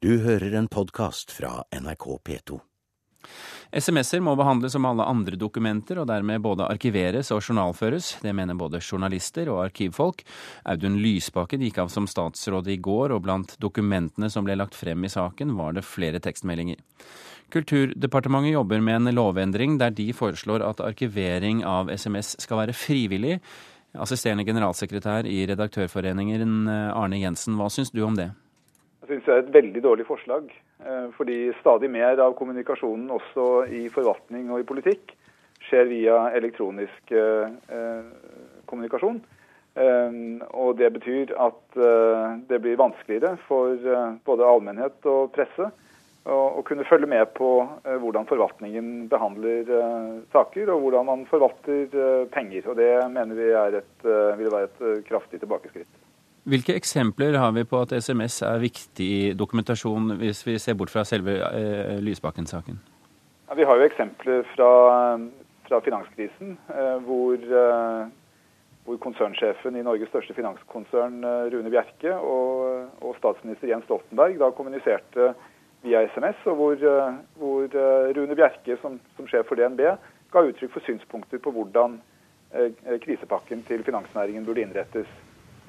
Du hører en podkast fra NRK P2. SMS-er må behandles som alle andre dokumenter, og dermed både arkiveres og journalføres. Det mener både journalister og arkivfolk. Audun Lysbakken gikk av som statsråd i går, og blant dokumentene som ble lagt frem i saken, var det flere tekstmeldinger. Kulturdepartementet jobber med en lovendring der de foreslår at arkivering av SMS skal være frivillig. Assisterende generalsekretær i Redaktørforeningen, Arne Jensen, hva syns du om det? Syns jeg er et veldig dårlig forslag. Eh, fordi stadig mer av kommunikasjonen også i forvaltning og i politikk skjer via elektronisk eh, kommunikasjon. Eh, og det betyr at det blir vanskeligere for både allmennhet og presse å kunne følge med på hvordan forvaltningen behandler saker, og hvordan man forvalter penger. Og Det mener vi et, vil være et kraftig tilbakeskritt. Hvilke eksempler har vi på at SMS er viktig i dokumentasjon, hvis vi ser bort fra selve eh, Lysbakken-saken? Ja, vi har jo eksempler fra, fra finanskrisen, eh, hvor, eh, hvor, konsernsjefen i Norges største finanskonsern, eh, Rune Bjerke, og, og, statsminister Jens Stoltenberg da kommuniserte via SMS, og hvor, eh, hvor eh, Rune Bjerke som, som, sjef for DNB ga uttrykk for synspunkter på hvordan krisepakken til finansnæringen burde innrettes.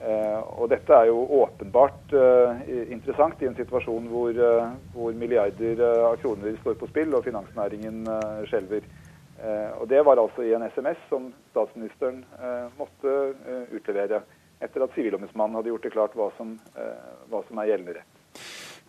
Eh, og dette er jo åpenbart eh, interessant i en situasjon hvor, eh, hvor milliarder av kroner står på spill og finansnæringen skjelver. Og det var altså i en SMS som statsministeren måtte utlevere etter at Sivilombudsmannen hadde gjort det klart hva som, hva som er gjeldende rett.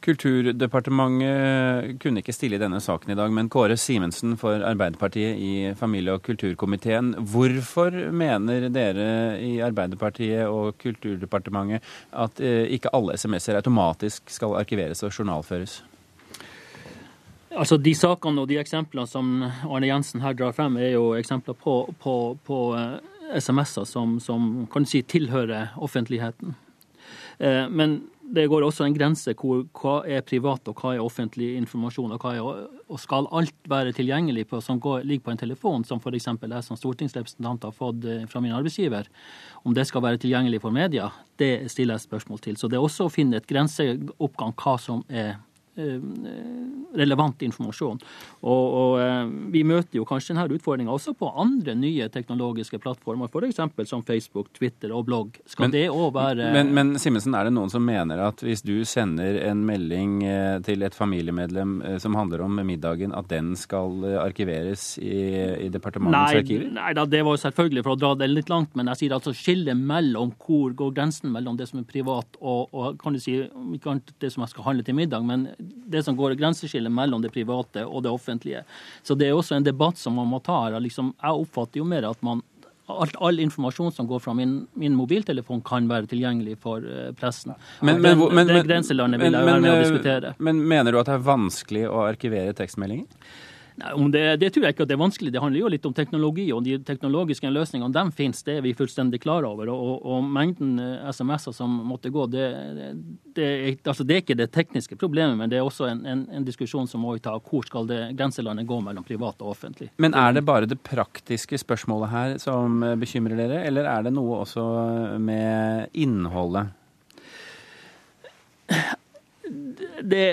Kulturdepartementet kunne ikke stille i denne saken i dag, men Kåre Simensen for Arbeiderpartiet i familie- og kulturkomiteen. Hvorfor mener dere i Arbeiderpartiet og Kulturdepartementet at eh, ikke alle SMS-er automatisk skal arkiveres og journalføres? Altså De sakene og de eksemplene som Arne Jensen her drar frem, er jo eksempler på, på, på eh, SMS-er som, som kan si tilhører offentligheten. Eh, men det går også en grense hvor hva er privat og hva er offentlig informasjon. Og, er, og skal alt være tilgjengelig på, som går, ligger på en telefon, som f.eks. jeg som stortingsrepresentant har fått eh, fra min arbeidsgiver, om det skal være tilgjengelig for media, det stiller jeg spørsmål til. Så det er også å finne et grenseoppgang hva som er relevant informasjon. Og, og, eh, Vi møter jo kanskje denne utfordringa også på andre nye teknologiske plattformer, f.eks. som Facebook, Twitter og blogg. Skal men, det òg være Men, men Simensen, er det noen som mener at hvis du sender en melding eh, til et familiemedlem som handler om middagen, at den skal arkiveres i, i departementets nei, arkiver? Nei da, det var selvfølgelig for å dra det litt langt, men jeg sier altså skille mellom hvor går grensen mellom det som er privat og, og kan du si, ikke det som jeg skal handle til middag, men det som går grenseskillet mellom det private og det offentlige. Så det er også en debatt som man må ta her. Liksom, jeg oppfatter jo mer at man Alt, all informasjon som går fra min, min, mobiltelefon, kan være tilgjengelig for uh, pressen. Men, men, den, men, det grenselandet vil jeg være med å diskutere. Men mener du at det er vanskelig å arkivere tekstmeldinger? Det, det, tror jeg ikke at det er vanskelig. Det handler jo litt om teknologi, og de teknologiske løsningene de finnes, det er vi fullstendig klar over. Og, og mengden eh, SMS-er som måtte gå, det, det, altså det, er ikke det tekniske problemet, men det er også en, en, en diskusjon som må vi ta. Hvor skal det grenselandet gå mellom privat og offentlig? Men er det bare det praktiske spørsmålet her som bekymrer dere, eller er det noe også med innholdet? Det,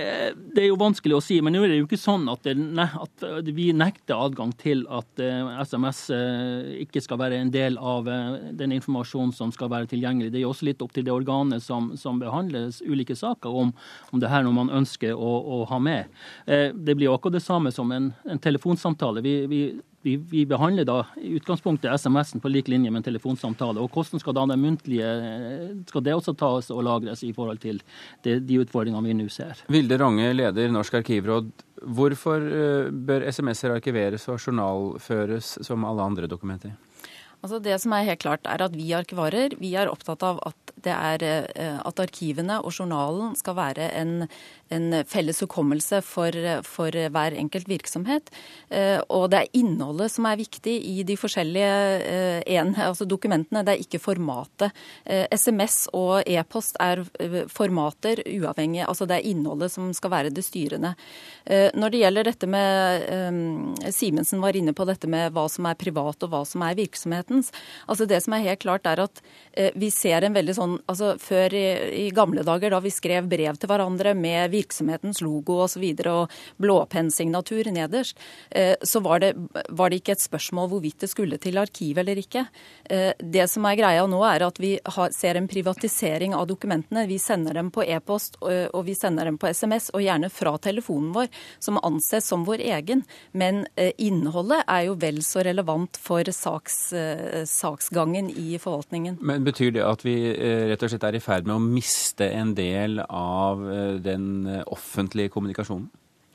det, er jo vanskelig å si, men nå er det jo ikke sånn at, det, at vi nekter adgang til at SMS eh, eh, ikke skal være en del av eh, den informasjonen som skal være tilgjengelig. Det er jo også litt opp til det organet som, som behandler ulike saker, om, om det her noe man ønsker å, å ha med. Det blir jo akkurat det samme som en, en telefonsamtale. Vi, vi vi, vi, behandler da i utgangspunktet SMS-en på lik linje med en telefonsamtale. og Hvordan skal da den muntlige skal det også tas og lagres i forhold til det, de utfordringene vi nå ser? Vilde Range, leder Norsk arkivråd. Hvorfor eh, bør SMS-er arkiveres og journalføres som alle andre dokumenter? Altså Det som er helt klart, er at vi arkivarer vi er opptatt av at, det er, eh, at arkivene og journalen skal være en, en felles hukommelse for, for, hver enkelt virksomhet. Eh, og det er innholdet som er viktig i de forskjellige eh, en, altså dokumentene, det er ikke formatet. SMS og e-post er formater uavhengig, altså det er innholdet som skal være det styrende. Når det gjelder dette med Simensen var inne på dette med hva som er privat og hva som er virksomhet frivillighetens. Altså Det som er helt klart, er at eh, vi ser en veldig sånn altså Før i, i gamle dager, da vi skrev brev til hverandre med virksomhetens logo osv. Og, så videre, og blåpennsignatur nederst, eh, så var det, var det ikke et spørsmål hvorvidt det skulle til arkiv eller ikke. Eh, det som er greia nå, er at vi har, ser en privatisering av dokumentene. Vi sender dem på e-post og, vi sender dem på SMS, og gjerne fra telefonen vår, som anses som vår egen. Men innholdet er jo vel så relevant for saks, saksgangen i forvaltningen. Men Betyr det at vi eh, rett og slett er i ferd med å miste en del av den offentlige kommunikasjonen?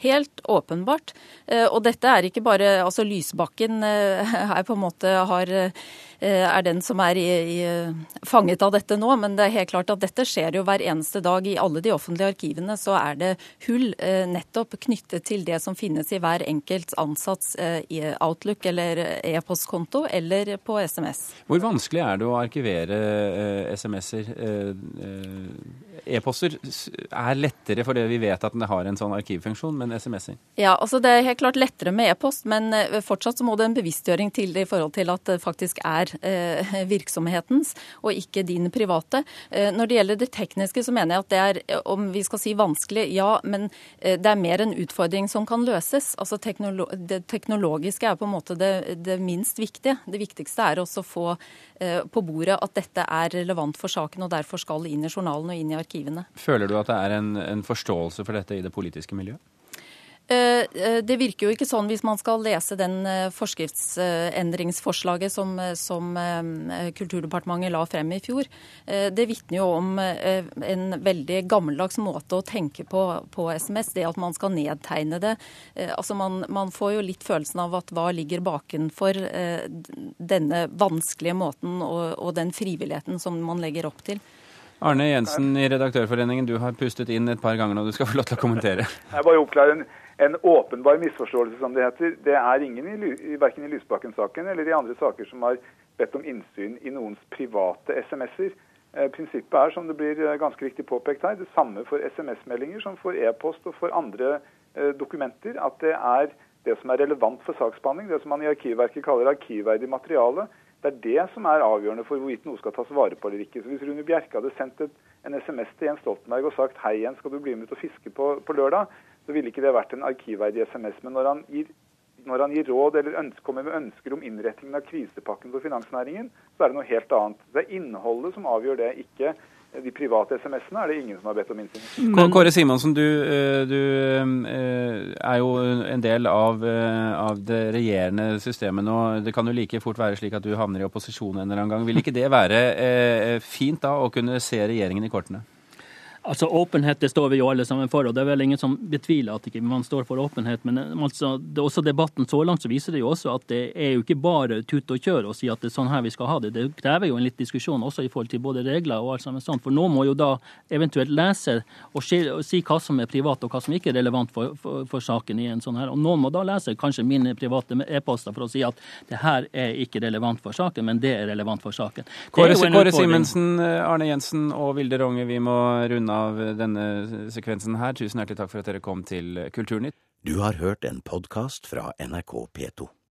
Helt åpenbart. Og dette er ikke bare Altså Lysbakken er på en måte har Eh, er den som er i, i, fanget av dette nå. Men det er helt klart at dette skjer jo hver eneste dag. I alle de offentlige arkivene så er det hull eh, nettopp knyttet til det som finnes i hver enkelt ansatts Outlook eller e-postkonto eller på SMS. Hvor vanskelig er det å arkivere SMS-er? E-poster er lettere fordi vi vet at den har en sånn arkivfunksjon, men SMS-er? Ja, altså det er helt klart lettere med e-post, men fortsatt så må det en bevisstgjøring til i forhold til at det faktisk er Eh, virksomhetens, og ikke din private. Eh, når det gjelder det tekniske, så mener jeg at det er, om vi skal si vanskelig, ja, men eh, det er mer en utfordring som kan løses. Altså teknolo Det teknologiske er på en måte det, det minst viktige. Det viktigste er også å få på bordet at dette er relevant for saken, og derfor skal inn i journalen og inn i arkivene. Føler du at det er en, en forståelse for dette i det politiske miljøet? Eh, eh, det virker jo ikke sånn hvis man skal lese den eh, forskriftsendringsforslaget som, som Kulturdepartementet la frem i fjor. Det vitner jo om en veldig gammeldags måte å tenke på, på SMS. Det at man skal nedtegne det. Altså man, man, får jo litt følelsen av at hva ligger bakenfor denne vanskelige måten og, og den frivilligheten som man legger opp til. Arne Jensen i Redaktørforeningen, du har pustet inn et par ganger nå. Du skal få lov til å kommentere. Jeg bare oppklarer en en åpenbar misforståelse, som det heter. Det er ingen i, verken i Lysbakken-saken eller i andre saker som har bedt om innsyn i noens private SMS-er. Eh, prinsippet er, som det blir eh, ganske riktig påpekt her, det samme for SMS-meldinger som for e-post og for andre eh, dokumenter. At det er det som er relevant for saksbehandling, det som man i Arkivverket kaller arkivverdig materiale. Det er det som er avgjørende for hvorvidt noe skal tas vare på eller ikke. Så Hvis Rune Bjerke hadde sendt et, en SMS til Jens Stoltenberg og sagt hei igjen, skal du bli med ut og fiske på, på lørdag, så ville ikke det vært en arkivverdig SMS. Men når han gir, når han gir råd eller ønsker, kommer med ønsker om innretningen av krisepakken for finansnæringen, så er det noe helt annet. Det er innholdet som avgjør det, ikke de private SMS-ene er det ingen som har bedt om innsyn i. Kåre Simonsen, du, eh, du, eh, er jo en del av, eh, av, det regjerende systemet nå. Det kan jo like fort være slik at du havner i opposisjon en eller annen gang. Vil ikke det være fint da å kunne se regjeringen i kortene? Altså Åpenhet det står vi jo alle sammen for, og det er vel ingen som betviler at ikke man står for åpenhet. Men eh, altså, det også debatten så langt så viser det jo også at det er jo ikke bare tut og kjør og si at det er sånn her vi skal ha det. Det krever jo en litt diskusjon også i forhold til både regler og alt sammen sånt. For nå må jo da eventuelt lese og, og si hva som er privat og hva som ikke er relevant for, for, for, saken i en sånn her. Og noen må da lese kanskje mine private e-poster for å si at det her er ikke relevant for saken, men det er relevant for saken. Kåre, Kåre Simensen, Arne Jensen og Vilde Ronge, vi må runde av denne sekvensen her. Tusen hjertelig takk for at dere kom til Kulturnytt. Du har hørt en podkast fra NRK P2.